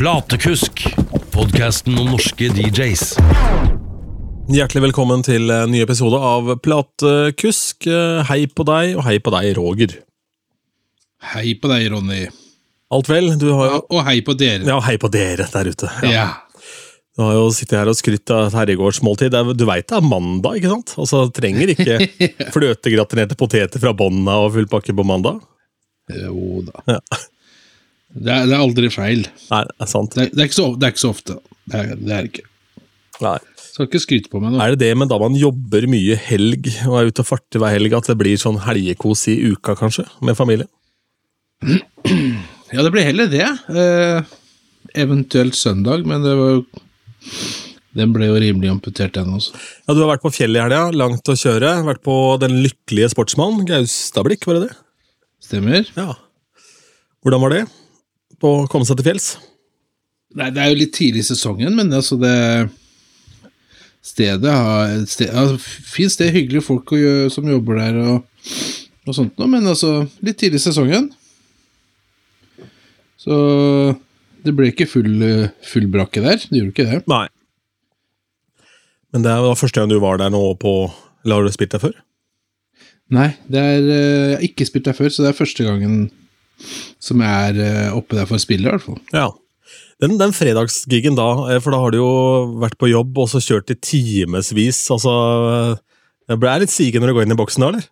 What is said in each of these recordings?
Platekusk, podkasten om norske DJs. Hjertelig velkommen til en ny episode av Platekusk. Hei på deg, og hei på deg, Roger. Hei på deg, Ronny. Alt vel? Du har jo Og hei på dere. Ja, hei på dere der ute. Ja. Ja. Du har jo sittet her og skrytt av et herregårdsmåltid. Er- Du veit det er mandag, ikke sant? Altså, Trenger ikke fløtegratinerte poteter fra bånda og full pakke på mandag. Jo da. Ja. Det, er, det er aldri feil. Nei, det er sant. Det er, det er, ikke, så, det er ikke så ofte. Det er det ikke. Nei. Skal ikke skryte på meg nå. Er det det med da man jobber mye helg og er ute og farter hver helg, at det blir sånn helgekos i uka, kanskje? Med familien? Ja, det blir heller det. Eh, eventuelt søndag, men det var jo Den ble jo rimelig amputert, den også. Ja, Du har vært på fjellet i helga, langt å kjøre. Vært på Den lykkelige sportsmann, Gaustablikk, var det det? Stemmer? Ja. Hvordan var det? På å komme seg til fjells? Nei, det er jo litt tidlig i sesongen, men altså det Stedet har sted, altså, Fint sted, hyggelige folk gjøre, som jobber der og, og sånt noe, men altså litt tidlig i sesongen. Så det ble ikke full, full brakke der. Det gjorde ikke det. Nei. Men det var første gang du var der nå på Eller har du spilt der før? Nei, det er, eh, jeg har ikke spilt der før, så det er første gangen som er eh, oppe der for spillet, i hvert fall. Ja. Den, den fredagsgiggen da, eh, for da har du jo vært på jobb og så kjørt i timevis. Altså Det ble litt sige når du går inn i boksen da, eller?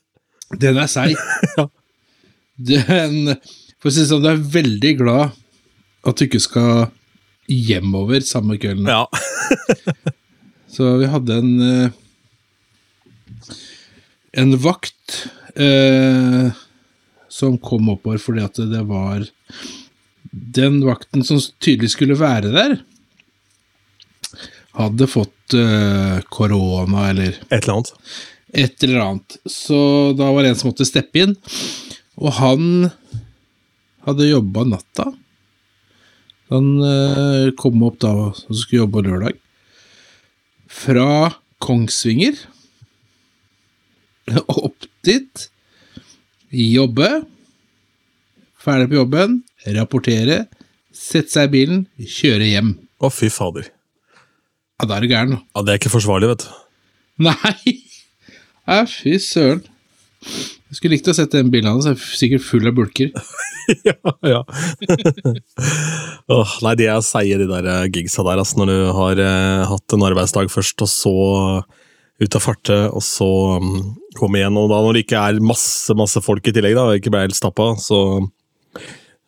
Den er seig. Ja. Den For å si det sånn, du er veldig glad at du ikke skal hjemover samme kvelden. Ja. Så vi hadde en eh, En vakt eh, som kom oppover fordi at det var Den vakten som tydelig skulle være der, hadde fått eh, korona eller Et eller annet. et eller annet. Så da var det en som måtte steppe inn. Og han hadde jobba natta. Han uh, kom opp da og skulle jobbe lørdag. Fra Kongsvinger opp dit. Jobbe. Ferdig på jobben. Rapportere. Sette seg i bilen. Kjøre hjem. Å, fy fader. Ja, da er du gæren. Ja, Det er ikke forsvarlig, vet du. Nei! Ja, fy søren. Jeg skulle likt å sett den bilen hans. er Sikkert full av bulker. ja, ja. oh, nei, de er seige, de der eh, gigsa der, altså, når du har eh, hatt en arbeidsdag først, og så ut av farte, og så um, komme igjen. Og da når det ikke er masse masse folk i tillegg, da, og ikke ble helt stappa, så,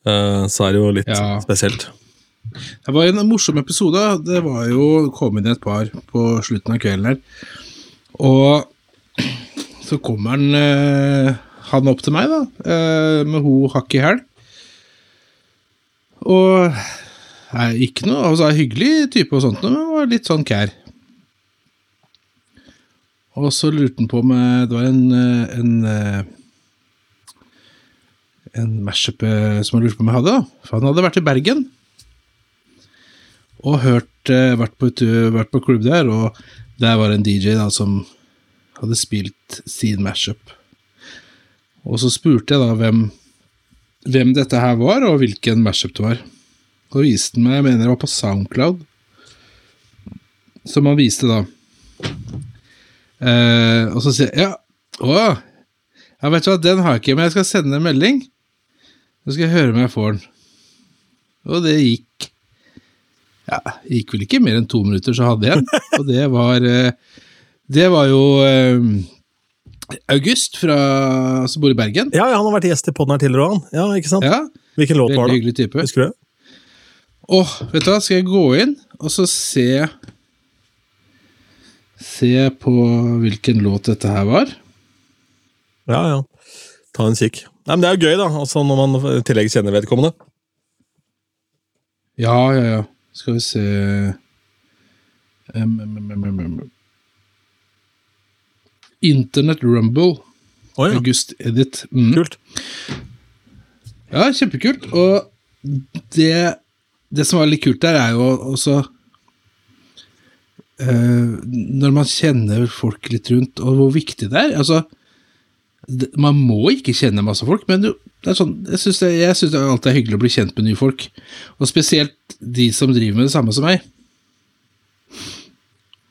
uh, så er det jo litt Ja. spesielt. Det var en morsom episode. Det var jo kom inn et par på slutten av kvelden her. Og så kommer han, uh, han opp til meg, da, uh, med ho hakk i hæl. Og nei, ikke noe altså, hyggelig type og sånt, men var litt sånn kær. Og så lurte han på om Det var en, eh, en eh, en mashup eh, som han lurte på om jeg hadde. For han hadde vært i Bergen og hørt, eh, vært, på, vært på klubb der, og der var det en DJ da som hadde spilt sin mashup. Og så spurte jeg da hvem, hvem dette her var, og hvilken mashup det var. Og viste han meg, jeg mener det var på Soundcloud, som han viste da. Eh, og så sier jeg ja, å, ja, vet du hva, den har jeg ikke, men jeg skal sende en melding. Så skal jeg høre om jeg får den. Og det gikk Ja, det gikk vel ikke mer enn to minutter, så hadde jeg den. Og det var eh, Det var jo eh, August fra som bor i Bergen. Ja, han har vært gjest i podden her tidligere òg. Ja, ikke sant? Ja, Hvilken låt var det? hyggelig type. Husker du? Åh, vet du hva, skal jeg gå inn og så se Se på hvilken låt dette her var? Ja, ja. Ta en kikk. Nei, men Det er jo gøy, da, altså når man i tillegg kjenner vedkommende. Ja, ja, ja. Skal vi se um, um, um. Internett Rumble. Oh, ja, August Edit. Mm. kult. Ja, kjempekult. Og det, det som var litt kult der, er jo også Når man kjenner folk litt rundt, og hvor viktig det er. Altså, man må ikke kjenne masse folk, men er sånn, jeg syns det, det alltid er hyggelig å bli kjent med nye folk. Og spesielt de som driver med det samme som meg.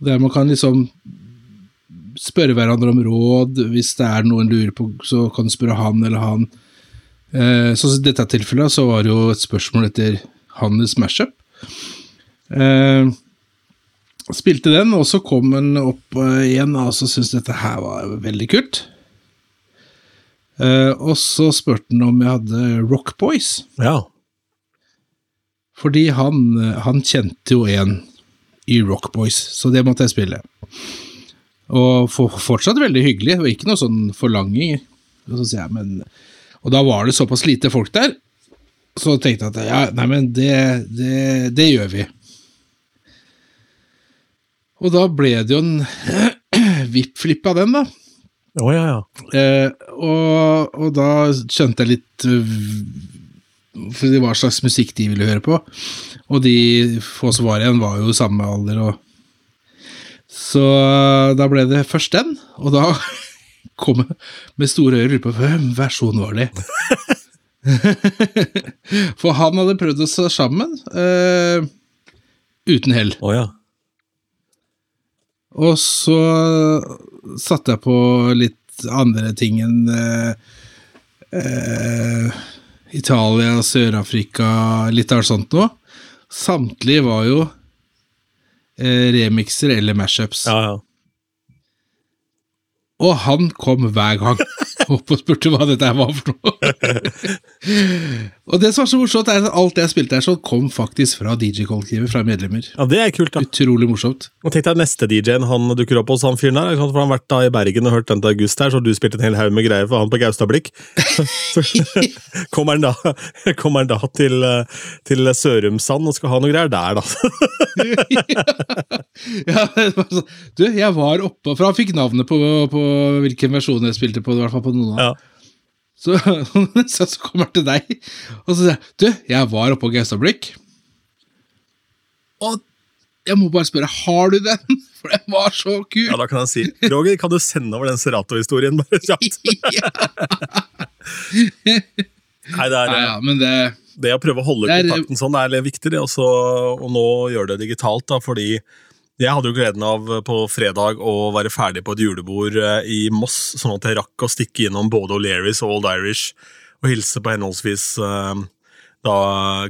Der man kan liksom spørre hverandre om råd. Hvis det er noe en lurer på, så kan du spørre han eller han. Eh, så i dette tilfellet så var det jo et spørsmål etter hans mashup. Eh, spilte den, og så kom den opp eh, igjen, og så syntes dette her var veldig kult. Uh, og så spurte han om jeg hadde Rock Boys, Ja. fordi han, eh, han kjente jo en i Rock Boys, så det måtte jeg spille. Og for, fortsatt veldig hyggelig, og ikke noe sånn forlanging. Og, så jeg, men, og da var det såpass lite folk der, så tenkte jeg at ja, nei, men det, det, det gjør vi. Og da ble det jo en VIP-flipp av den, da. Oh, ja, ja. Eh, og, og da skjønte jeg litt hva slags musikk de ville høre på. Og de få som var igjen, var jo samme alder. Og så øh, da ble det først den, og da kom jeg med store ører på hvem versjon var det. For han hadde prøvd å stå sammen, eh, uten hell. Oh, ja. Og så satte jeg på litt andre ting enn eh, eh, Italia, Sør-Afrika, litt av alt sånt noe. Samtlige var jo eh, remixer eller mashups. ja, ja. Og han kom hver gang opp og spurte hva dette var for noe. og det som var så morsomt, er at alt jeg spilte her, så kom faktisk fra DJ-kollektivet, fra medlemmer. Ja, det er kult, da. Utrolig morsomt. Og tenk deg neste DJ-en han dukker opp hos han fyren der. For han har vært da i Bergen og hørt den til August her, så du spilte en hel haug med greier for han på Gaustablikk. Så kommer han da, kommer han da til, til Sørumsand og skal ha noe greier der, da. ja, du, jeg var oppe For han fikk navnet på, på hvilken versjon jeg spilte på. I hvert fall på noen av Ja. Så, så, så kommer han til deg, og så sier jeg Du, jeg var oppe på Gaustablikk. Og jeg må bare spørre, har du den? For den var så kul! Ja, da kan han si Roger, kan du sende over den Serato-historien bare kjapt? Ja, Nei, det er ja, ja, men det det å prøve å holde kontakten sånn, er litt viktig, det også, og nå gjør det digitalt, da, fordi jeg hadde jo gleden av på fredag å være ferdig på et julebord eh, i Moss, sånn at jeg rakk å stikke innom både O'Learys og Old Irish og hilse på henholdsvis eh, da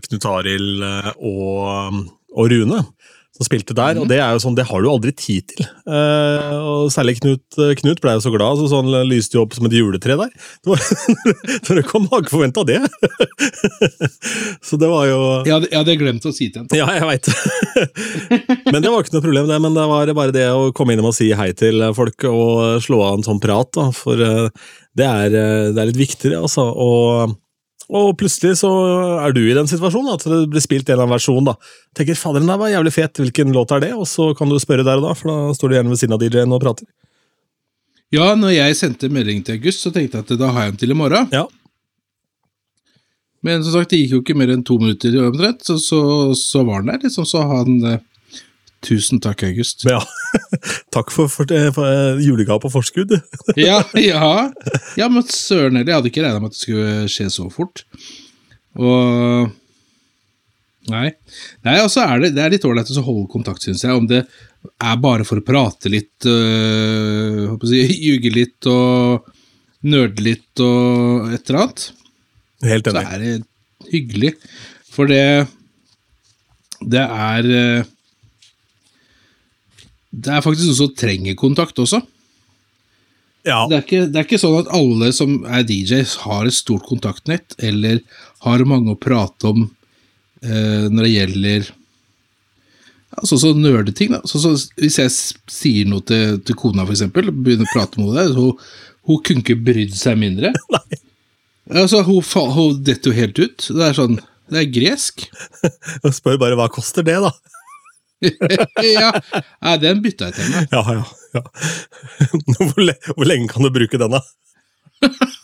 Knut Arild eh, og, og Rune. Som spilte der, og det er jo sånn, det har du aldri tid til. Eh, og Særlig Knut, Knut ble jo så glad, så sånn lyste jo opp som et juletre der. Det var, Når det kom, har ikke forventa det. så det var jo Jeg hadde, jeg hadde glemt å si til ham. ja, jeg veit. men det var ikke noe problem, det. Men det var bare det å komme innom og si hei til folk og slå av en sånn prat, da. For eh, det er, eh, det er litt viktig, det, altså. Og, og plutselig så er du i den situasjonen at det blir spilt en eller annen versjon, da. Tenker fader, den der var jævlig fet, hvilken låt er det? Og så kan du spørre der og da, for da står du gjerne ved siden av DJ-en og prater. Ja, når jeg sendte melding til August, så tenkte jeg at da har jeg den til i morgen. Ja. Men som sagt, det gikk jo ikke mer enn to minutter omtrent, så, så, så var den der, liksom. Så han eh, Tusen takk, August. Ja, takk for, for, for eh, julegave på forskudd. ja, ja. ja, men søren heller, jeg hadde ikke regna med at det skulle skje så fort. Og Nei. Nei, og så er det, det er litt ålreit å holde kontakt, syns jeg. Om det er bare for å prate litt, øh, si, ljuge litt og nerde litt og et eller annet. Helt så er det hyggelig. For det Det er eh, Det er faktisk noen som trenger kontakt også. Ja, Det er, ikke, det er ikke sånn at alle som er DJs har et stort kontaktnett, eller har mange å prate om eh, når det gjelder Altså sånn som nerdeting. da. Så, så, hvis jeg sier noe til, til kona, eksempel, begynner å prate med henne, så hun, hun kunne ikke brydd seg mindre. Altså, hun, hun detter jo helt ut. Det er sånn Det er gresk. jeg spør bare hva koster det, da? ja, den bytta jeg til meg. Ja, ja. ja. Hvor, le hvor lenge kan du bruke den, da?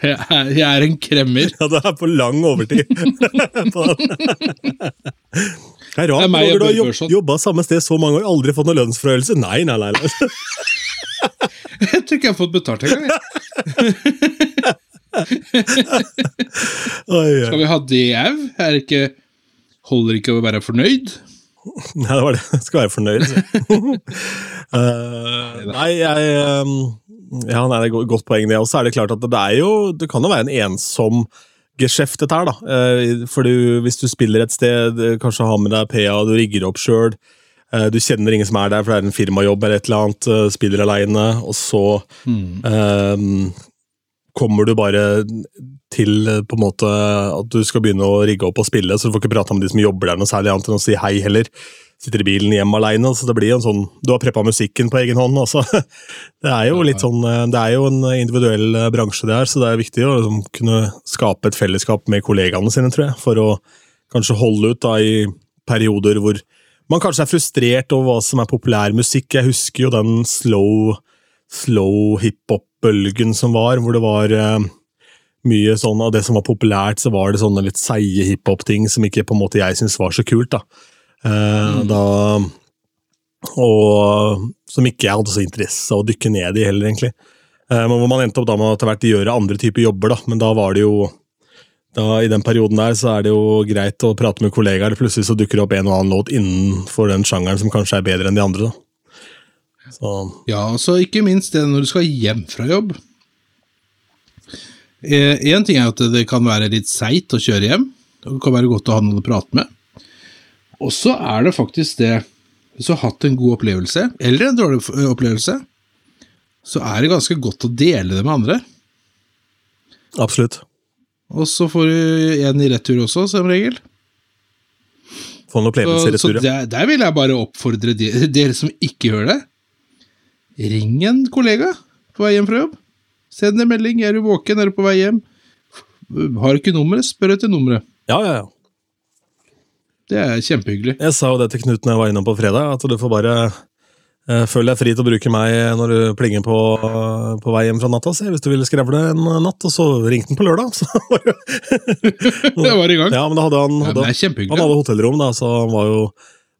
Jeg er, jeg er en kremmer. Ja, du er på lang overtid. På. Det er rart, Det er meg du har jobb, jobba samme sted så mange år, aldri fått noe lønnsforhøyelse. Nei, nei, nei. nei. Jeg tror ikke jeg har fått betalt engang. Skal vi ha det au? Er Holder ikke å være fornøyd? Nei, det var det. Jeg skal være fornøyd. Eh, nei, jeg um, Ja, nei, det er et godt poeng, det. Og så er det klart at det er jo Det kan jo være en ensom geskjeft, dette her, da. Eh, For du, hvis du spiller et sted, eh, kanskje har med deg PA, du rigger opp sjøl. Du kjenner ingen som er der, for det er en firmajobb eller et eller annet. Spiller aleine, og så eh, kommer du bare til på en måte at du skal begynne å rigge opp og spille, så du får ikke prate med de som jobber der noe særlig annet enn å si hei heller. Sitter i bilen hjem alene, så det blir en sånn Du har preppa musikken på egen hånd, altså. Det er jo litt sånn eh, Det er jo en individuell eh, bransje, det her, så det er viktig å liksom kunne skape et fellesskap med kollegaene sine, tror jeg, for å kanskje holde ut da i perioder hvor man kanskje er frustrert over hva som er populær musikk. Jeg husker jo den slow, slow hiphop-bølgen som var, hvor det var eh, mye sånn av det som var populært, så var det sånne litt seige hiphop-ting som ikke på en måte jeg syntes var så kult. da. Eh, da og som ikke jeg hadde så interesse av å dykke ned i heller, egentlig. Eh, men hvor man endte opp da med å etter hvert gjøre andre typer jobber, da. Men da var det jo da, I den perioden der så er det jo greit å prate med kollegaer. Plutselig så dukker det opp en og annen låt innenfor den sjangeren som kanskje er bedre enn de andre. da. Så Ja, altså så ikke minst det når du skal hjem fra jobb. Én ting er at det kan være litt seigt å kjøre hjem. Det kan være godt å ha noen å prate med. Og så er det faktisk det Hvis du har hatt en god opplevelse, eller en dårlig opplevelse, så er det ganske godt å dele det med andre. absolutt. Og så får du en i retur også, som regel. Få en opplevelse i retur. ja. der, der vil jeg bare oppfordre de, dere som ikke gjør det. Ring en kollega på vei hjem fra jobb. Send en melding. Er du våken? Er du på vei hjem? Har du ikke nummeret? Spør etter nummeret. Ja, ja, ja. Det er kjempehyggelig. Jeg sa jo det til Knut når jeg var innom på fredag, at du får bare eh, føle deg fri til å bruke meg når du plinger på, på vei hjem fra natta. Se, hvis du ville skrevle en natt, og så ringte han på lørdag. Så var det, Det var i gang. ja, men da hadde han, Ja, hadde, det er han hadde hotellrom, da, så han var jo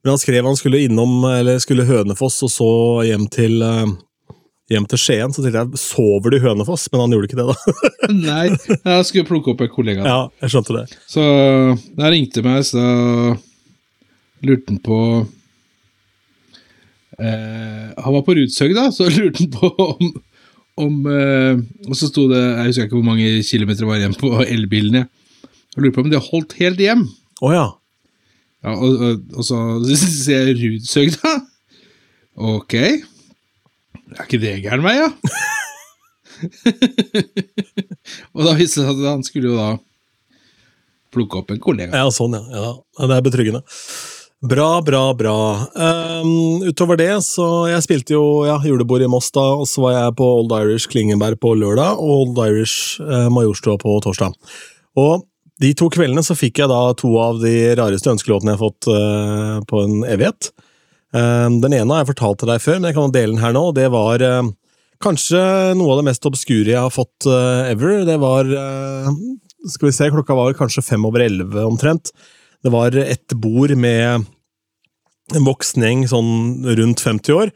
Men han skrev han skulle innom, eller skulle Hønefoss, og så hjem til eh, Hjem til Skien, så tenkte jeg sover du i Hønefoss? Men han gjorde ikke det, da. Nei, jeg skulle plukke opp en kollega. Ja, jeg skjønte det. Så jeg ringte meg, så lurte han på eh, Han var på Rudshøg, da, så lurte han på om, om eh, Og så sto det Jeg husker ikke hvor mange kilometer det var igjen på elbilen. Jeg lurte på om de holdt helt hjem. Oh, ja. Ja, og, og, og så sier jeg Rudsøgda. Ok. Er ikke det gæren vei, ja? og da viste det seg at han skulle jo da plukke opp en kollega. Ja, sånn, ja. ja. Det er betryggende. Bra, bra, bra. Um, utover det, så jeg spilte jo ja, julebord i Moss da, og så var jeg på Old Irish Klingenberg på lørdag, og Old Irish eh, Majorstua på torsdag. Og de to kveldene så fikk jeg da to av de rareste ønskelåtene jeg har fått uh, på en evighet. Uh, den ene har jeg fortalt til deg før, men jeg kan dele den her nå. Det var uh, kanskje noe av det mest obskure jeg har fått ever. Det var Skal vi se, klokka var kanskje fem over elleve omtrent. Det var et bord med en voksen gjeng sånn rundt 50 år,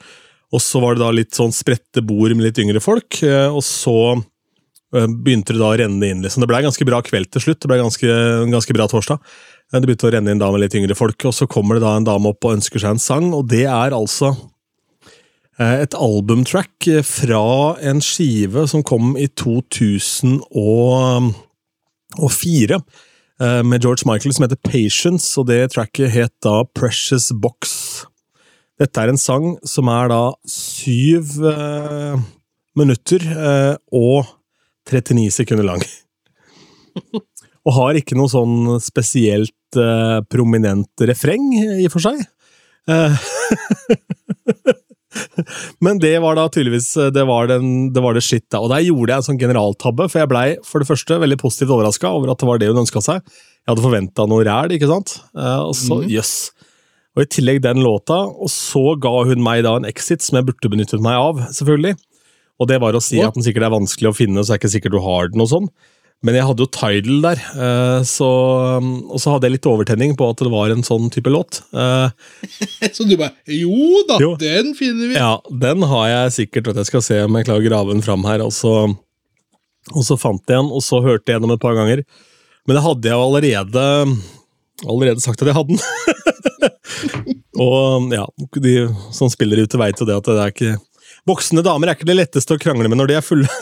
og så var det da litt sånn spredte bord med litt yngre folk, og så begynte det da å renne inn. liksom. Det ble ganske bra kveld til slutt, det ble ganske, ganske bra torsdag. Eh, Det begynte å renne inn da med litt yngre folk, og så kommer det da en dame opp og ønsker seg en sang, og det er altså eh, et albumtrack eh, fra en skive som kom i 2004 eh, med George Michael som heter Patience, og det tracket het da Precious Box. Dette er en sang som er da syv eh, minutter eh, og 39 sekunder lang. og har ikke noe sånn spesielt eh, prominent refreng, i og for seg. Eh, Men det var da tydeligvis det var, den, det var det shit, da. Og der gjorde jeg en sånn generaltabbe, for jeg blei for det første veldig positivt overraska over at det var det hun ønska seg. Jeg hadde forventa noe ræl, ikke sant? Eh, og så, jøss. Og i tillegg den låta, og så ga hun meg da en exit som jeg burde benyttet meg av, selvfølgelig. Og det var å si at den sikkert er vanskelig å finne, så er det ikke sikkert du har den og sånn. Men jeg hadde jo Tidal der, eh, så, og så hadde jeg litt overtenning på at det var en sånn type låt. Eh, Så du bare Jo da, Jo. den finner vi! Ja, den har jeg sikkert, vet jeg skal se om jeg klarer å grave den fram her. Og så Og så fant jeg den, og så hørte jeg gjennom et par ganger. Men det hadde jeg jo allerede, allerede sagt at jeg hadde den. og ja, de som spiller ute, veit jo det at det er ikke Voksne damer er ikke det letteste å krangle med når de er fulle.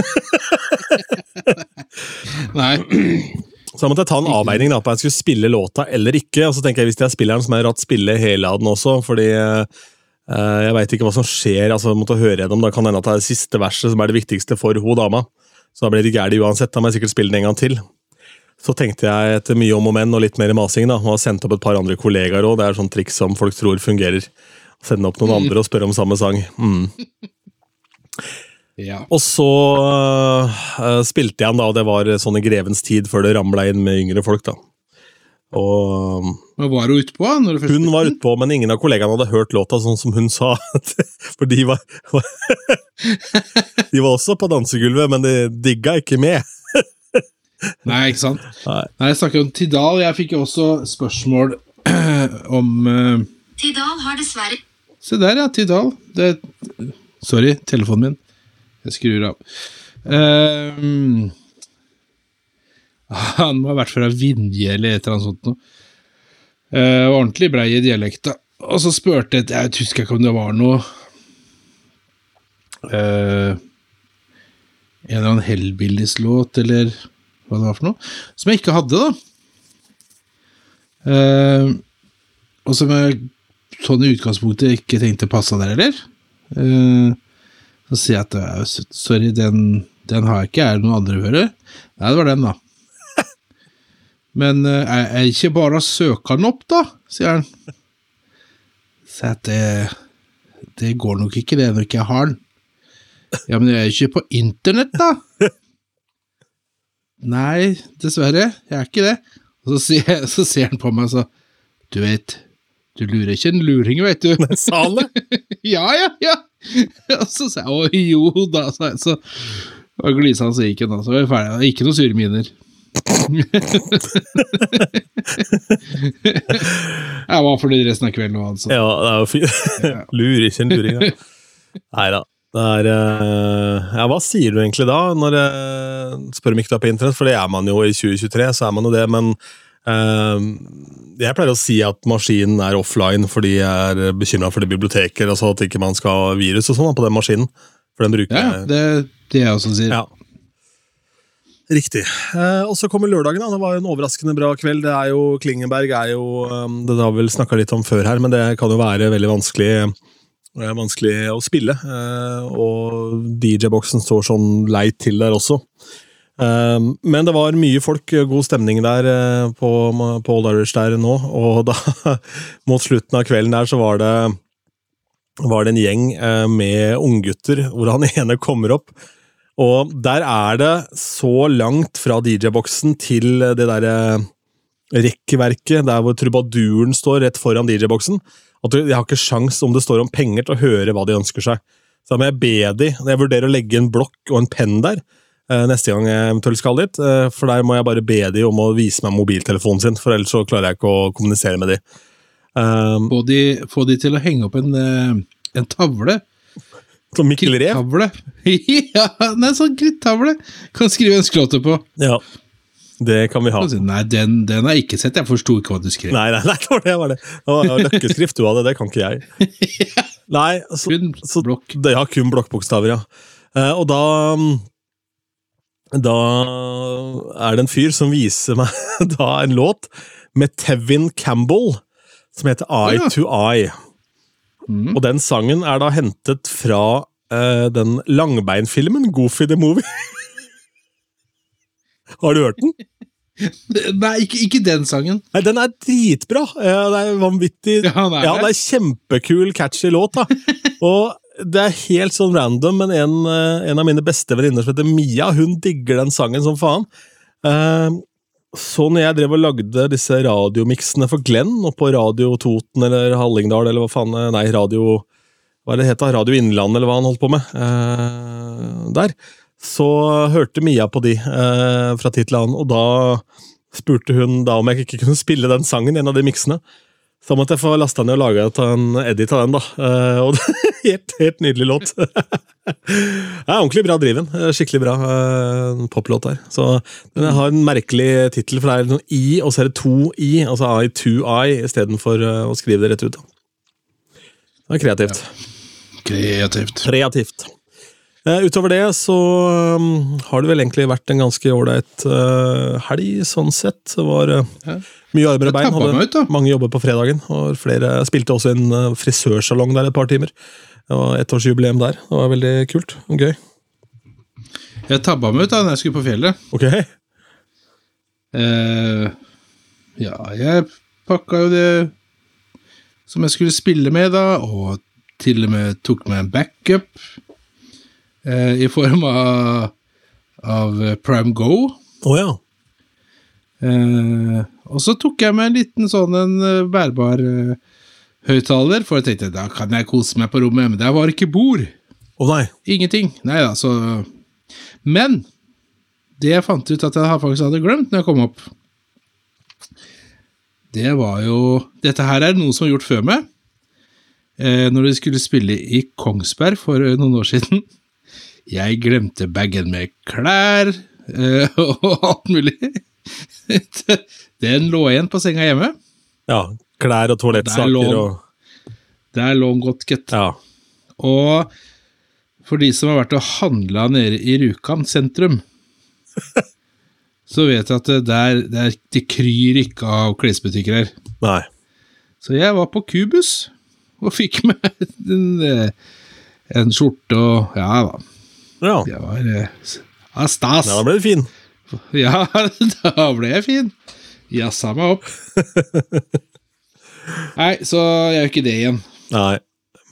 Nei. Så da måtte jeg ta en avveining da, på om jeg skulle spille låta eller ikke. Og så tenker jeg hvis jeg spiller den, så må jeg ratt spille hele av den også, fordi eh, jeg veit ikke hva som skjer. altså jeg måtte høre gjennom, Da kan det hende at det er det siste verset som er det viktigste for ho dama. Så da blir det gærent uansett. Da må jeg sikkert spille den en gang til. Så tenkte jeg etter mye om og men og litt mer masing, da, og har sendt opp et par andre kollegaer òg. Det er sånn triks som folk tror fungerer. Sende opp noen andre og spørre om samme sang. Mm. Ja. Og så uh, spilte jeg den, da, og det var sånn i grevens tid før det ramla inn med yngre folk. da. Og Hva var hun utpå? Når du først hun var utpå, men ingen av kollegaene hadde hørt låta sånn som hun sa. For de var De var også på dansegulvet, men de digga ikke med. Nei, ikke sant? Nei. Nei, Jeg snakker om Tidal. Jeg fikk jo også spørsmål om uh... Tidal har dessverre Se der, ja. Tidal. Det, sorry, telefonen min. Jeg skrur av. Um, han må ha vært fra Vinje eller et eller annet sånt noe. Uh, ordentlig brei i dialekta. Og så spurte jeg Jeg husker ikke om det var noe uh, En eller annen Hellbillies-låt, eller hva det var for noe. Som jeg ikke hadde, da. Uh, og som jeg sånn i utgangspunktet ikke tenkte passa der heller. Eh, så sier jeg at eh, sorry, den, den har jeg ikke, er det noen andre hører? Nei, det var den, da. Men eh, er jeg ikke bare å søke den opp, da, sier han. Så jeg at det, det går nok ikke, det, når ikke jeg har den. Ja, men jeg er ikke på internett, da. Nei, dessverre, jeg er ikke det. Og så sier, så ser han på meg og så Du vet, du lurer ikke en luring, vet du. Sa han det? Ja, ja, ja! Og så sa jeg å jo da, sa jeg. Så glisa han, så gikk han. Så var vi ferdige. Ikke noe sure miner. jeg var fornøyd resten av kvelden òg, altså. Ja, det er jo fint. Lurer ikke en luring, da. Nei da. Det er eh, Ja, hva sier du egentlig da, når jeg spør om ikke du er på internett? For det er man jo i 2023, så er man jo det, men jeg pleier å si at maskinen er offline fordi jeg er bekymra for det biblioteket, altså at ikke man skal ha virus og sånn på den maskinen. For den bruker Ja, det, det, det jeg også sier. ja. Riktig. Eh, og så kommer lørdagen. da, Det var jo en overraskende bra kveld. Det er jo, Klingenberg er jo um, Det har vi vel snakka litt om før her, men det kan jo være veldig vanskelig, eh, vanskelig å spille. Og DJ-boksen står sånn leit til der også. Eh, men det var mye folk, god stemning der eh, på, Old Irish der nå, og da, mot slutten av kvelden der, så var det var det en gjeng eh, med unggutter, hvor han ene kommer opp. Og der er det så langt fra DJ-boksen til det derre rekkverket, der hvor trubaduren står rett foran DJ-boksen, at jeg har ikke sjans om det står om penger til å høre hva de ønsker seg. Så da må jeg be de Jeg vurderer å legge en blokk og en penn der eh, neste gang jeg eventuelt skal dit, eh, for der må jeg bare be de om å vise meg mobiltelefonen sin, for ellers så klarer jeg ikke å kommunisere med de. Um, Få, de, få de til å henge opp en, eh, en tavle. Som Mikkel Rev Krittavle. ja, en sånn krittavle. Kan skrive ønskelåter på. Ja, det kan vi ha. Nei, den, den har jeg ikke sett. Jeg forsto ikke hva du skrev. Nei, nei, nei, det var det. var det. Det var- løkkeskrift du hadde, det kan ikke jeg. Nei, så, Kun så blokk. det har kun blokkbokstaver, ja. Eh, og da Da er det en fyr som viser meg da en låt med Tevin Campbell som heter Eye Ja. to Eye. Mm. Og den sangen er da hentet fra uh, den langbeinfilmen Goofy the Movie. Har du hørt den? Nei, ikke, ikke den sangen. Nei, Den er dritbra! Det er vanvittig Ja, det er Ja, det. er kjempekul, catchy låt, da. Og det er helt sånn random, men en, eh, en av mine beste venninner som heter Mia, hun digger den sangen som faen. Eh, Så når jeg drev og lagde disse radiomiksene for Glenn, og på Radio Toten eller Hallingdal, eller hva faen eh, Nei, Radio Hva er det het? Radio Innlandet, eller hva han holdt på med. der. Så hørte Mia på de eh, fra tid til annen, og da spurte hun da om jeg ikke kunne spille den sangen i en av de miksene. Så måtte jeg få lasta ned og laga en edit av den, da. Eh, og helt, helt nydelig låt. Det er ordentlig bra driven. Eh, Skikkelig bra eh, poplåt der. Så den har en merkelig tittel, for det er noen I, og så er det to I, altså I to I, istedenfor uh, å skrive det rett ut. da. Det er kreativt. Kreativt. Kreativt. Eh, utover det så um, har det vel egentlig vært en ganske ålreit uh, helg, sånn sett. Det var uh, Ja. mye arbeid og bein. Hadde ut, mange jobber på fredagen. og flere Spilte også en uh, frisørsalong der et par timer. Det var ettårsjubileum der. Det var veldig kult og gøy. Jeg tabba meg ut da når jeg skulle på fjellet. Ok, Eh, ja, jeg pakka jo det som jeg skulle spille med, da, og til og med tok med en backup eh, i form av, av Prime Go. Å ja. Eh, og så tok jeg med en liten sånn en eh, bærbar eh, høyttaler, for jeg tenkte da kan jeg kose meg på rommet, men der var ikke bord. Å nei. Ingenting. Nei da, så Men det jeg fant ut at jeg faktisk hadde glemt når jeg kom opp, det var jo Dette her er noe som er gjort før meg. Eh, når de skulle spille i Kongsberg for eh, noen år siden. Jeg glemte bagen med klær eh, og alt mulig. Den lå igjen på senga hjemme. Ja. Klær og toalettsaker og Der lå den godt, gitt. Ja. Og for de som har vært og handla nede i Rjukan sentrum, så vet jeg at det der, der det kryr ikke av klesbutikker her. Nei. Så jeg var på Kubus og fikk meg en, eh, en skjorte og Ja da. Ja. Det var eh, ja, stas. da ble du fin. Ja, da ble jeg fin. Jazza meg opp. Nei, så jeg gjør ikke det igjen. Nei.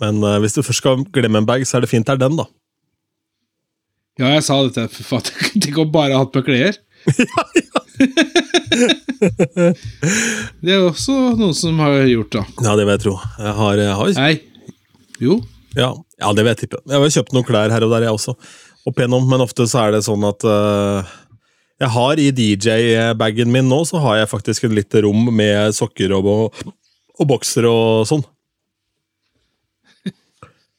Men uh, hvis du først skal glemme en bag, så er det fint det er den, da. Ja, jeg sa dette tenk om bare hatt på klær. det er også noen som har gjort, da. Ja, det vil jeg tro. Jeg har, jeg har Nei. Jo. Ja, ja, det vil jeg tippe. Jeg har kjøpt noen klær her og der, jeg også. Opp igjennom, men ofte så er det sånn at uh, Jeg har i DJ-bagen min nå, så har jeg faktisk et lite rom med sokker og, og, og bokser og sånn.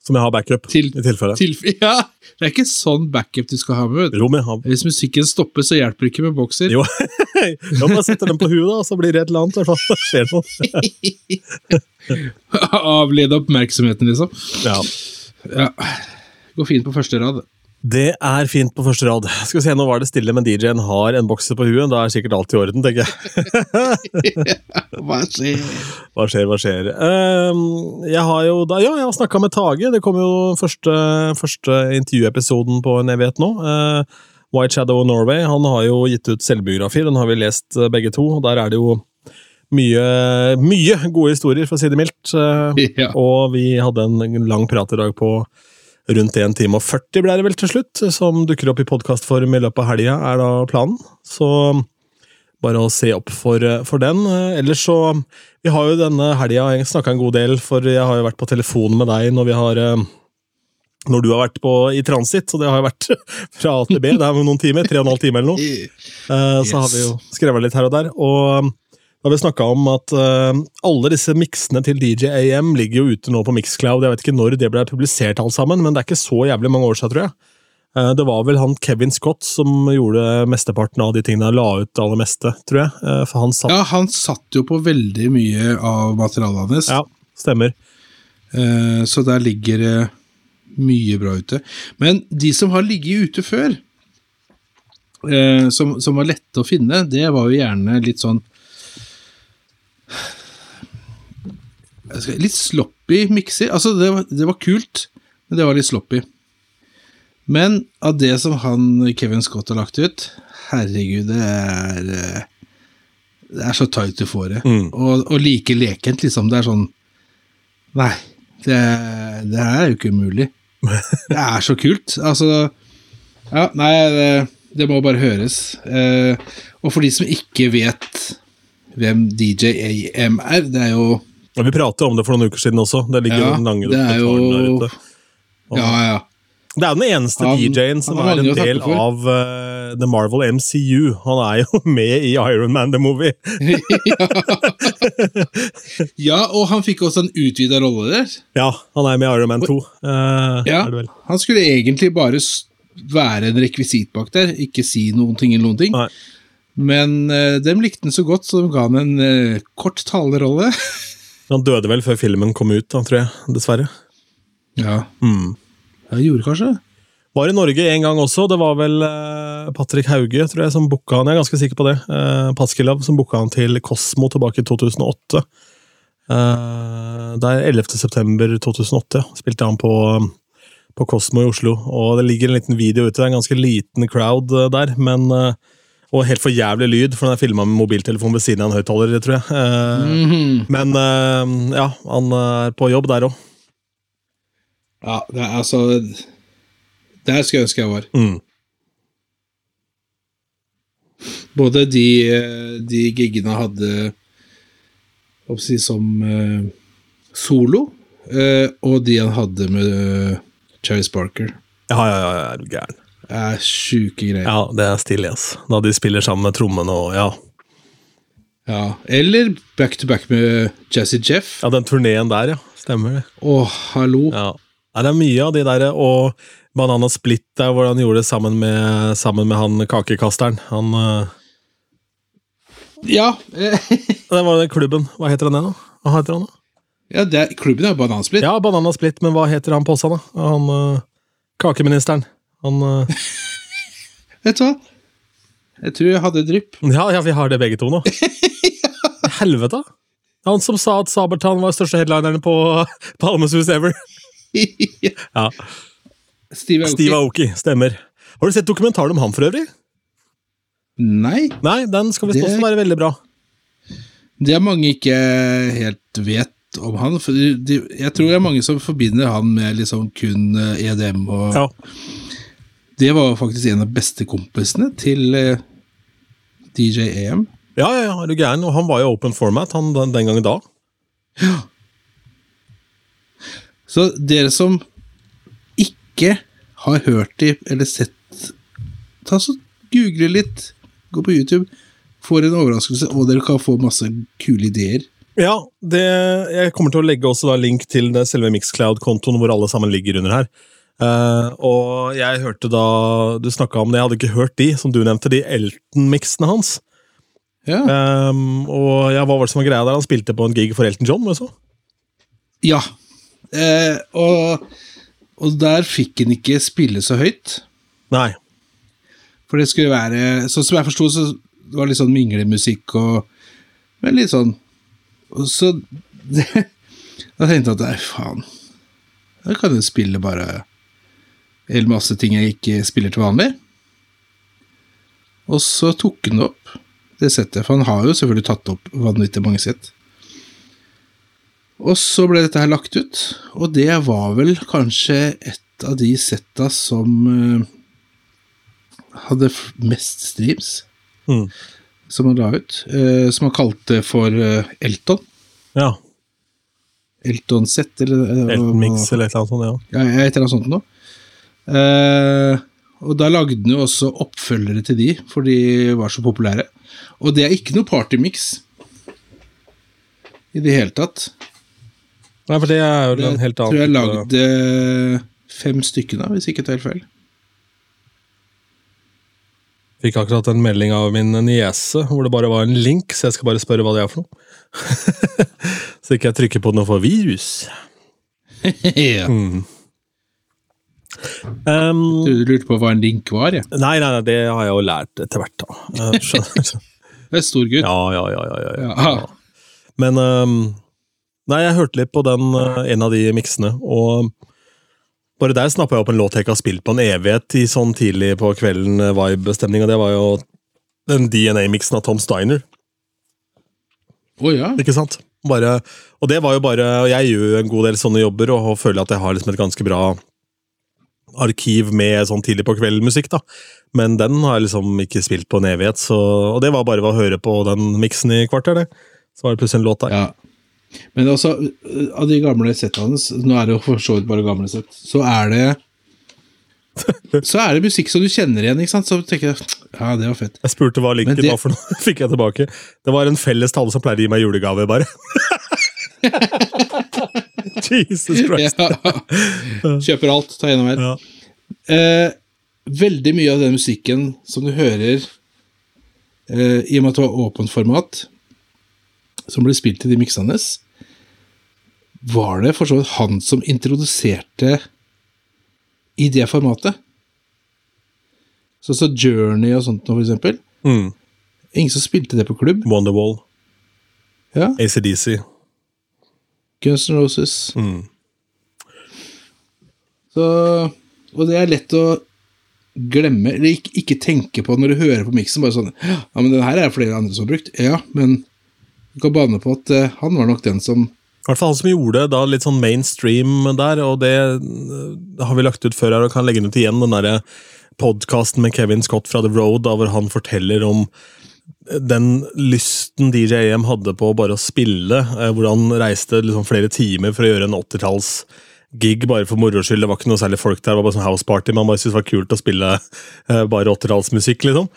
Som jeg har backup, Til- i tilfelle. Til, ja, det er ikke sånn backup du skal ha med. Rom jeg har. Hvis musikken stopper, så hjelper det ikke med bokser. Jo, jeg bare setter den på huet, da, så blir det et eller annet. i hvert fall. Det skjer noe. Avlede oppmerksomheten, liksom. Ja. Ja. Går fint på første rad. Det er fint på første rad. Skal vi se, Nå var det stille, men DJ-en har en bokser på huet. Da er sikkert alt i orden, tenker jeg. Hva skjer? Hva skjer, hva skjer? Ehm, jeg har jo da, ja, jeg har snakka med Tage. Det kom jo første, første intervjuepisoden på en evighet nå. Eh, White Shadow Norway. Han har jo gitt ut selvbiografi. Den har vi lest eh, begge to. og Der er det jo mye, mye gode historier, for å si det mildt. Eh, Ja. Og vi hadde en lang prat i dag på rundt 1 time og 40 ble det vel til slutt, som dukker opp i podkastform i løpet av helga, er da planen. Så bare å se opp for, for den. Eh, Ellers så Vi har jo denne helga snakka en god del, for jeg har jo vært på telefon med deg når vi har eh, når du har vært på, i transit, så det har jo vært fra A til B. Det er noen timer, tre og en halv time eller noe. Så har vi jo skrevet litt her og der. Og da har vi snakka om at uh, alle disse miksene til DJ AM ligger jo ute nå på Mixcloud. Jeg vet ikke når det ble publisert alt sammen, men det er ikke så jævlig mange år siden, tror jeg. Uh, det var vel han Kevin Scott som gjorde mesteparten av de tingene. La ut det aller meste, tror jeg. Uh, for han satt Ja, han satt jo på veldig mye av materialet hans, Ja, stemmer. så der ligger det mye bra ute. Men de som har ligget ute før, som, som var lette å finne, det var jo gjerne litt sånn Litt sloppy mikser. Altså, det var, det var kult, men det var litt sloppy. Men av det som han Kevin Scott har lagt ut Herregud, det er eh, Det er så tight du får det. Mm. Og, og like lekent, liksom. Det er sånn Nei, det, det er jo ikke umulig. Det er så kult. Altså Ja, nei, det, det må bare høres. Eh, og for de som ikke vet hvem DJ AM er, det er jo ja, vi pratet om det for noen uker siden også. Det ligger Ja, noen lange der jo ute. Og Ja, ja. Det er jo den eneste Han- DJ-en som er en del av uh, The Marvel MCU. Han er jo med i Iron Man The Movie. Ja, og han fikk også en utvida rolle der. Ja, han er med i Iron Man 2. Uh, Ja, det vel. Han skulle egentlig bare være en rekvisitt bak der, ikke si noen ting eller noen ting. Nei. Men uh, dem likte han så godt, så de ga han en uh, kort talerolle. Han døde vel før filmen kom ut, da, tror jeg. Dessverre. Ja, Mm. jeg gjorde kanskje det. Var i Norge en gang også. Det var vel uh, Patrick Hauge tror jeg, som booka han. Jeg er ganske sikker på det. Uh, Paskilov som booka han til Kosmo tilbake i 2008. Uh, det er 11. september 2008 spilte han på, på Kosmo i Oslo. Og det ligger en liten video ute. Det er en ganske liten crowd der, men og helt for jævlig lyd, for den er filma med mobiltelefon ved siden av en høyttaler, tror jeg. Eh, Mhm. Men eh, ja, han er på jobb der òg. Ja, det er altså Der skulle jeg ønske jeg var. Mm. Både de, eh, de giggene jeg hadde si, som eh, solo, eh, og de han hadde med uh, Charlie Sparker. Ja, ja, ja, er du gæren. Det er sjuke greier. Ja, det er stilig, ass. Da de spiller sammen med trommene og ja. Ja. Eller back to back med Jazzy Jeff. Ja, den turneen der, ja. Stemmer det. Å, hallo. Ja. Nei, det er mye av de der, og Banana Split der, hvor han gjorde det sammen med, sammen med han kakekasteren. Han uh... Ja, Det var den klubben. Hva heter han det, da? Hva heter han da? ja det er, klubben er Banansplitt. Ja, Banana Split, men hva heter han på da? Han uh, kakeministeren. Han uh... Vet du hva? Jeg tror jeg hadde drypp. Ja, ja, vi har det begge to nå. Helvete! Han som sa at Sabeltann var største headlineren på Palmesus ever. Ja. Steve Aoki. Steve Aoki, stemmer. Har du sett dokumentaren om han for øvrig? Nei, Nei, den skal visst Det- også være veldig bra. det er mange ikke helt vet om han. For de, de, jeg tror det er mange som forbinder han med liksom kun eh, EDM. Og Ja. Det var faktisk en av bestekompisene til eh, DJ EM. Ja, ja, ja, er du gæren? Og han var jo open format han den, den gangen da. Så dere som ikke har hørt de eller sett Ta så Google litt, gå på YouTube, får en overraskelse, og dere kan få masse kule ideer. Ja, det, jeg kommer til å legge også da link til det selve Mixcloud-kontoen hvor alle sammen ligger under her. Eh, og jeg hørte da du snakka om det, jeg hadde ikke hørt de, som du nevnte, de Elton-miksene hans. Ja. Um, og ja, hva var det som var greia der? Han spilte på en gig for Elton John, også? ja. Uh, og, og der fikk han ikke spille så høyt. Nei. For det skulle være Sånn som jeg forsto, så var det litt sånn minglemusikk og Men litt sånn Og så det, Da tenkte jeg at nei, faen. Da kan du spille bare en masse ting jeg ikke spiller til vanlig. Og så tok han det opp, det settet. For han har jo selvfølgelig tatt opp vanvittig mange sett. Og så ble dette her lagt ut, og det var vel kanskje et av de setta som eh, hadde mest streams, Mm. som han la ut. eh, som han kalte for eh, Elton. Ja. Elton Set, eller eh, Elton Mix eller et eller annet sånt, ja. Ja, et eller annet sånt noe. Eh, og da lagde han jo også oppfølgere til de, for de var så populære. Og det er ikke noe partymix i det hele tatt. Nei, for det er jo Det en helt tror jeg lagde fem stykker da, hvis ikke jeg tar helt feil. Fikk akkurat en melding av min niese hvor det bare var en link, så jeg skal bare spørre hva det er for noe. så ikke jeg trykker på noe for virus. ja. Mm. Um, Du lurte på hva en link var, ja. nei, nei, nei, det har jeg jo lært etter hvert, da. Eh. Det er stor gutt. ja, ja, ja, ja, ja, ja. Men um, Nei, jeg hørte litt på den, eh, en av de miksene, og bare der snappa jeg opp en låt jeg ikke har spilt på en evighet i sånn tidlig på kvelden eh, og det var jo den DNA-miksen av Tom Steiner. Å ja. Ikke sant? Bare, og det var jo bare Og jeg gjør jo en god del sånne jobber, og føler at jeg har liksom et ganske bra arkiv med sånn tidlig på kvelden-musikk, da. Men den har jeg liksom ikke spilt på en evighet, så Og det var bare ved å høre på den miksen i kvarter, det. Så var det plutselig en låt der. ja. Men altså, av de gamle settene hans, nå er det jo for så vidt bare gamle sett, så er det så er det musikk som du kjenner igjen, ikke sant? Så tenker jeg ja, det var fett. Jeg spurte hva linken det- var for noe, fikk jeg tilbake. Det var en felles tale som pleier å gi meg julegave, bare. Jesus Christ. Ja. Kjøper alt, tar gjennom her. Ja. Eh, veldig mye av den musikken som du hører, eh, i og med at det var åpent format, som ble spilt i de miksene, var det for så vidt han som introduserte i det formatet. Sånn som Journey og sånt nå, for eksempel. Mm. Ingen som spilte det på klubb. Wonderwall, Ja, ACDC. Guns N' Roses. Mm. Så, og det er lett å glemme, eller ikke, ikke tenke på når du hører på miksen. Bare sånn Ja, men den her er det flere andre som har brukt. Ja, men du kan bane på at uh, han var nok den som I hvert fall han som gjorde da litt sånn mainstream der, og det eh, har vi lagt ut før her, og kan legge den ut igjen, den derre podkasten med Kevin Scott fra The Road, da hvor han forteller om den lysten DJ AM hadde på bare å spille, eh, hvor han reiste liksom flere timer for å gjøre en 80-talls-gig bare for moro skyld. Det var ikke noe særlig folk der, det var bare sånn house party, men han bare syntes det var kult å spille eh, bare 80-tallsmusikk, liksom.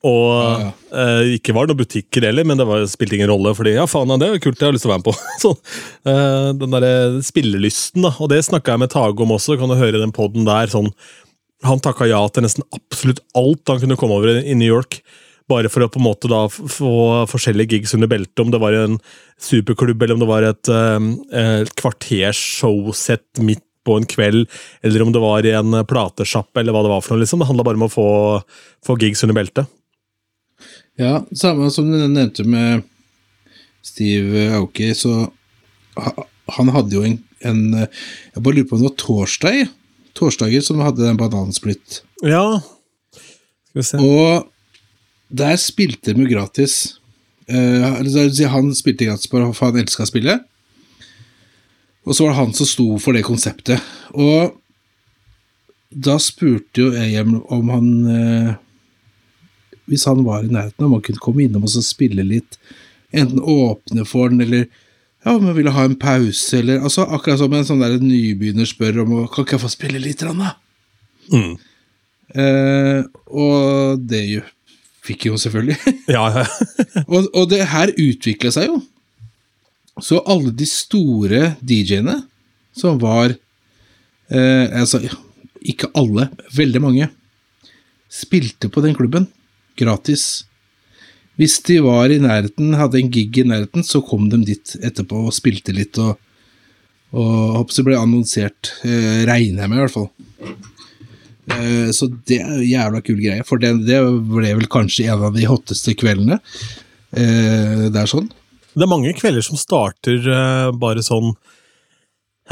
Og Ja, eh, ikke var det noen butikker heller, men det var, spilte ingen rolle. Fordi ja, faen, det er kult, det har jeg lyst til å være med på. Så, eh, den derre spillelysten, da. Og det snakka jeg med Tage om også, kan du høre den poden der. sånn Han takka ja til nesten absolutt alt han kunne komme over i New York. Bare for å på en måte da få forskjellige gigs under beltet, om det var en superklubb eller om det var et, eh, et kvarters showsett midt på en kveld, eller om det var i en platesjappe, eller hva det var for noe. liksom. Det handla bare om å få, få gigs under beltet. Ja, samme som du nevnte med Steve Aoki, så han hadde jo en, en Jeg bare lurer på om det var torsdag? Torsdager som hadde den banansplitt. Ja Skal vi se. Og der spilte de gratis. Eh, han spilte gratis for han elska spillet. Og så var det han som sto for det konseptet. Og da spurte jo AM om han eh, Hvis han var i nærheten, om han kunne komme innom og så spille litt. Enten åpne for den, eller ja, om han ville ha en pause, eller altså Akkurat som en sånn der nybegynner spør om Kan ikke jeg få spille litt, da? Mm. Eh, og det fikk jo selvfølgelig. Ja, ja. og, og det her utvikla seg jo. Så alle de store DJ-ene som var eh, Altså, ikke alle, veldig mange, spilte på den klubben gratis. Hvis de var i nærheten, hadde en gig i nærheten, så kom de dit etterpå og spilte litt og, og håper det ble annonsert. Eh, regner jeg med, i hvert fall. Eh, Så det er en jævla kul greie, for det, det ble vel kanskje en av de hotteste kveldene. Eh, Det er sånn. Det er mange kvelder som starter eh, bare sånn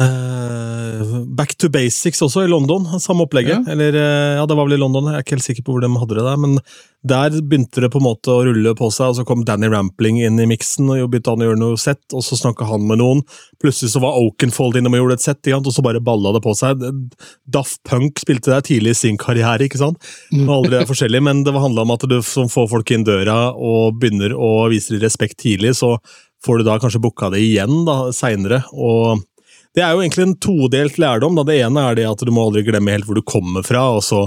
eh, Back to basics også i London, samme opplegget. Ja. Eller, eh, ja, det var vel i London, jeg er ikke helt sikker på hvor de hadde det der. Men der begynte det på en måte å rulle på seg, og så kom Danny Rampling inn i miksen, og begynte han å gjøre noe sett, og så snakka han med noen. Plutselig så var Oakenfold innom og gjorde et sett, og så bare balla det på seg. Daft Punk spilte der tidlig i sin karriere, ikke sant? Det var aldri er forskjellig, men det handla om at du som får folk inn døra og begynner å vise respekt tidlig, så får du da kanskje booka det igjen da, seinere. Og det er jo egentlig en todelt lærdom. Da. Det ene er det at du må aldri glemme helt hvor du kommer fra. og så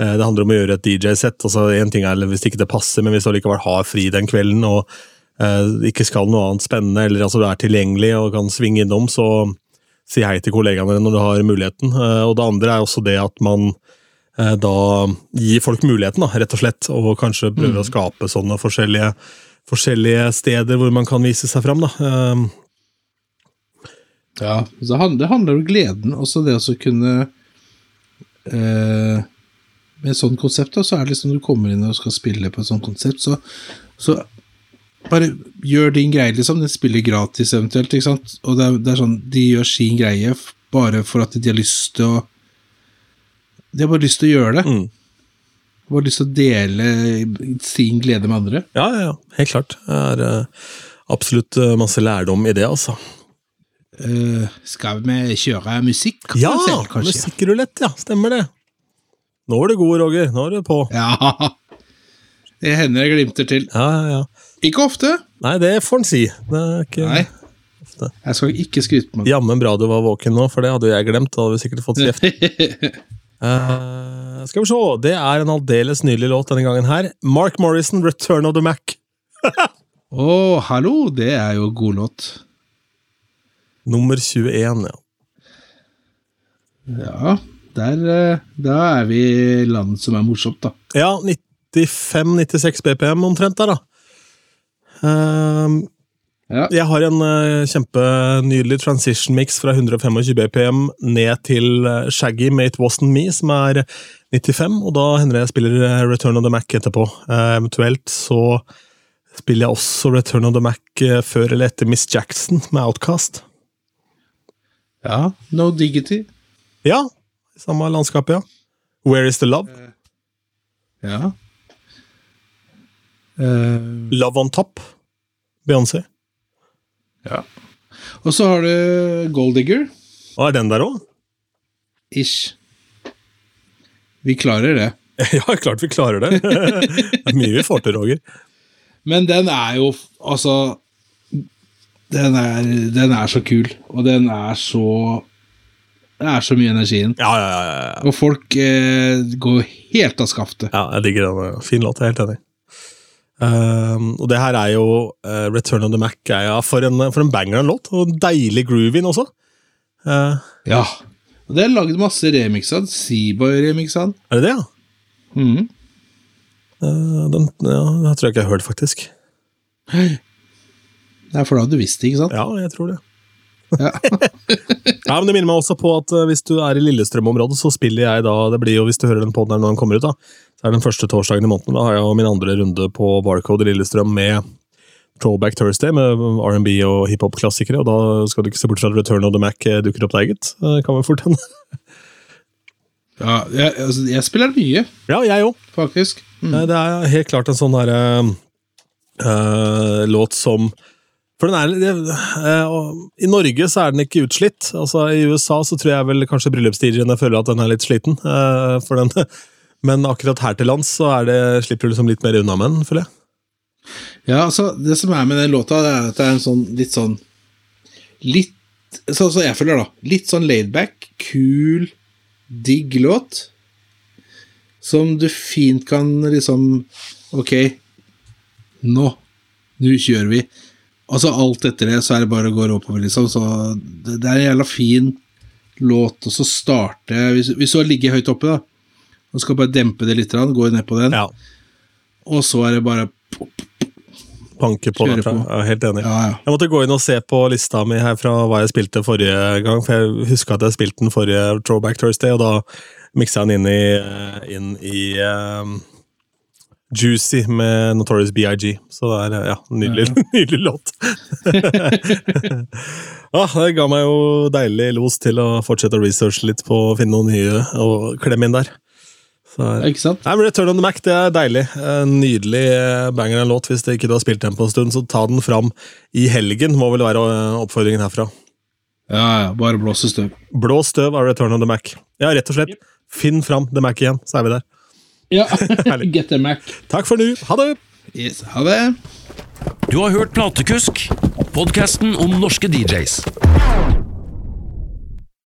eh, Det handler om å gjøre et DJ-sett. altså En ting er hvis ikke det passer, men hvis du allikevel har fri den kvelden og eh, ikke skal noe annet spennende, eller altså du er tilgjengelig og kan svinge innom, så si hei til kollegaene dine når du har muligheten. Eh, og det andre er også det at man eh, da gir folk muligheten, da, rett og slett, og kanskje prøver å skape sånne forskjellige, forskjellige steder hvor man kan vise seg fram. Da. Ja, så det handler, om gleden, også det å kunne eh, Med et sånt konsept, da, så er det liksom du kommer inn og skal spille på et sånt konsept, så, så bare gjør din greie, liksom. Den spiller gratis eventuelt, ikke sant. Og det er, det er sånn, de gjør sin greie bare for at de har lyst til å De har bare lyst til å gjøre det. Mm. Bare lyst til å dele sin glede med andre. Ja, ja, ja, helt klart. Det er eh, absolutt eh, masse lærdom i det, altså. Eh, skal vi kjøre musikk? Ja! Musikkrulett, ja. Stemmer det. Nå er du god, Roger. Nå er du på. Ja. Det hender jeg glimter til. Ja, ja, ja. Ikke ofte. Nei, det får en si. Det er ikke Nei. Jeg skal ikke skryte på meg. jammen bra du var våken nå, for det hadde jeg glemt. Da hadde vi sikkert fått kjeft. uh, skal vi se, det er en aldeles nydelig låt denne gangen her. Mark Morrison, 'Return of the Mac'. Å, hallo! Det er jo god låt. Nummer 21, ja. Ja, der, eh, da er vi land som er morsomt, da. Ja, 95-96 BPM omtrent der, da. Um, Ja. jeg har en uh, kjempenydelig transition mix fra 125 BPM ned til eh, Shaggy med It Wasn't Me, som er 95, og da hender det jeg spiller Return of the Mac etterpå. Uh, eventuelt så spiller jeg også Return of the Mac før eller etter Miss Jackson med Outcast. Ja. No Diggity. Ja, samme landskapet, ja. Where is the love? Ja. Uh, Love on top. Beyoncé. ja. Og så har du Gold Digger. Og er den der òg? Ish. Vi klarer det. Ja, klart vi klarer det. det er mye vi får til, Roger. Men den er jo Altså den er, den er så kul, og den er så Det er så mye energi i den. Ja, ja, ja. ja. Og folk eh, går helt av skaftet. ja jeg digger den. Fin låt, jeg er helt enig. Um, og det her er jo uh, Return of the Mac. Er, ja, for, en, for en banger en låt, og deilig groovy også. Uh, Ja. Og det er lagd masse remixer. Seaboy-remixer. er det det, ja? Mm. Uh, den, ja? den tror jeg ikke jeg har hørt, faktisk. Nei, for da hadde du visst det, ikke sant? Ja, jeg tror det. Ja. Ja, men Det minner meg også på at uh, hvis du er i Lillestrøm-området, så spiller jeg da Det blir jo, hvis du hører den den her når den kommer ut, da, så er det den første torsdagen i måneden. Da har jeg jo min andre runde på Barcode i Lillestrøm med Throwback Thursday med R&B og hiphop-klassikere. Og da skal du ikke se bort fra at Return of the Mac eh, dukker opp der, gitt. Kan vel fort hende. Ja, jeg, altså, jeg spiller mye, Ja, jeg òg. faktisk. Mm. Det er helt klart en sånn derre uh, låt som For den er det, eh, I Norge så er den ikke utslitt. Altså I USA så tror jeg vel kanskje bryllupsdjene føler at den er litt sliten. eh, for den. Men akkurat her til lands så er det, slipper du liksom litt mer unna med den, føler jeg. Ja, altså, det som er med den låta, det er at det er en sånn litt sånn Litt Sånn som jeg føler, da. Litt sånn laidback, kul, digg låt. Som du fint kan liksom Ok, nå. Nå kjører vi. Altså, alt etter det så er det bare å gå oppover, liksom. Så det, det er en jævla fin låt, så starte Hvis, hvis du har ligget høyt oppe, da, og skal bare dempe det litt, gå ned på den, Ja, og så er det bare Panke på på. Jeg er helt enig. Ja, ja. Jeg måtte gå inn og se på lista mi her fra hva jeg spilte forrige gang, for jeg huska at jeg spilte den forrige Throwback Thursday, og da miksa jeg den inn i, eh, inn i eh, Juicy med Notorious BIG. Så det er ja, nydelig, nydelig låt. ah, det ga meg jo deilig los til å fortsette å researche litt på å finne noen nye og klemme inn der. Så, eh, Ikke sant? Nei, men Return on the Mac det er deilig. Nydelig eh, banger en låt. Hvis det ikke du har spilt den på en stund, så ta den fram i helgen, må vel være eh, oppfordringen herfra. Ja, ja, bare blåse støv. Blå støv av Return on the Mac. Ja, rett og slett. Finn fram The Mac igjen, så er vi der. Ja, get a Mac. Takk for nå. Ha det! Yes, ha det. Du har hørt Platekusk, podkasten om norske DJs.